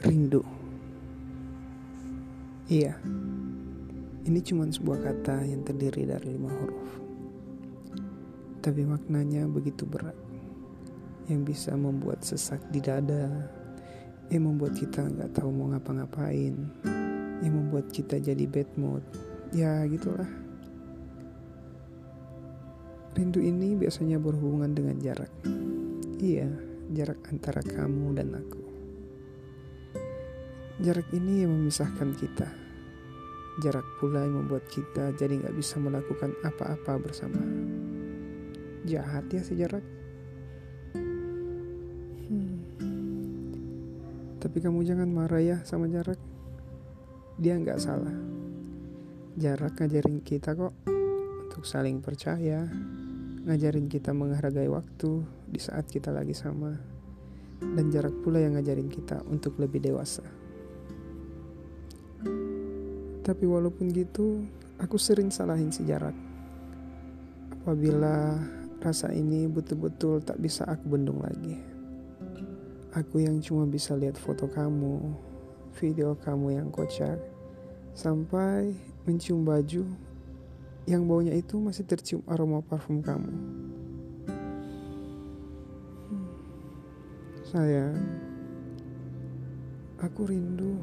Rindu. Iya, ini cuma sebuah kata yang terdiri dari lima huruf. Tapi maknanya begitu berat, yang bisa membuat sesak di dada, yang membuat kita nggak tahu mau ngapa-ngapain, yang membuat kita jadi bad mood. Ya gitulah. Rindu ini biasanya berhubungan dengan jarak. Iya, jarak antara kamu dan aku. Jarak ini yang memisahkan kita. Jarak pula yang membuat kita jadi nggak bisa melakukan apa-apa bersama. Jahat ya si jarak. Hmm. Tapi kamu jangan marah ya sama jarak. Dia nggak salah. Jarak ngajarin kita kok untuk saling percaya, ngajarin kita menghargai waktu di saat kita lagi sama, dan jarak pula yang ngajarin kita untuk lebih dewasa. Tapi walaupun gitu, aku sering salahin si jarak. Apabila rasa ini betul-betul tak bisa aku bendung lagi. Aku yang cuma bisa lihat foto kamu, video kamu yang kocak, sampai mencium baju yang baunya itu masih tercium aroma parfum kamu. Hmm. Sayang, aku rindu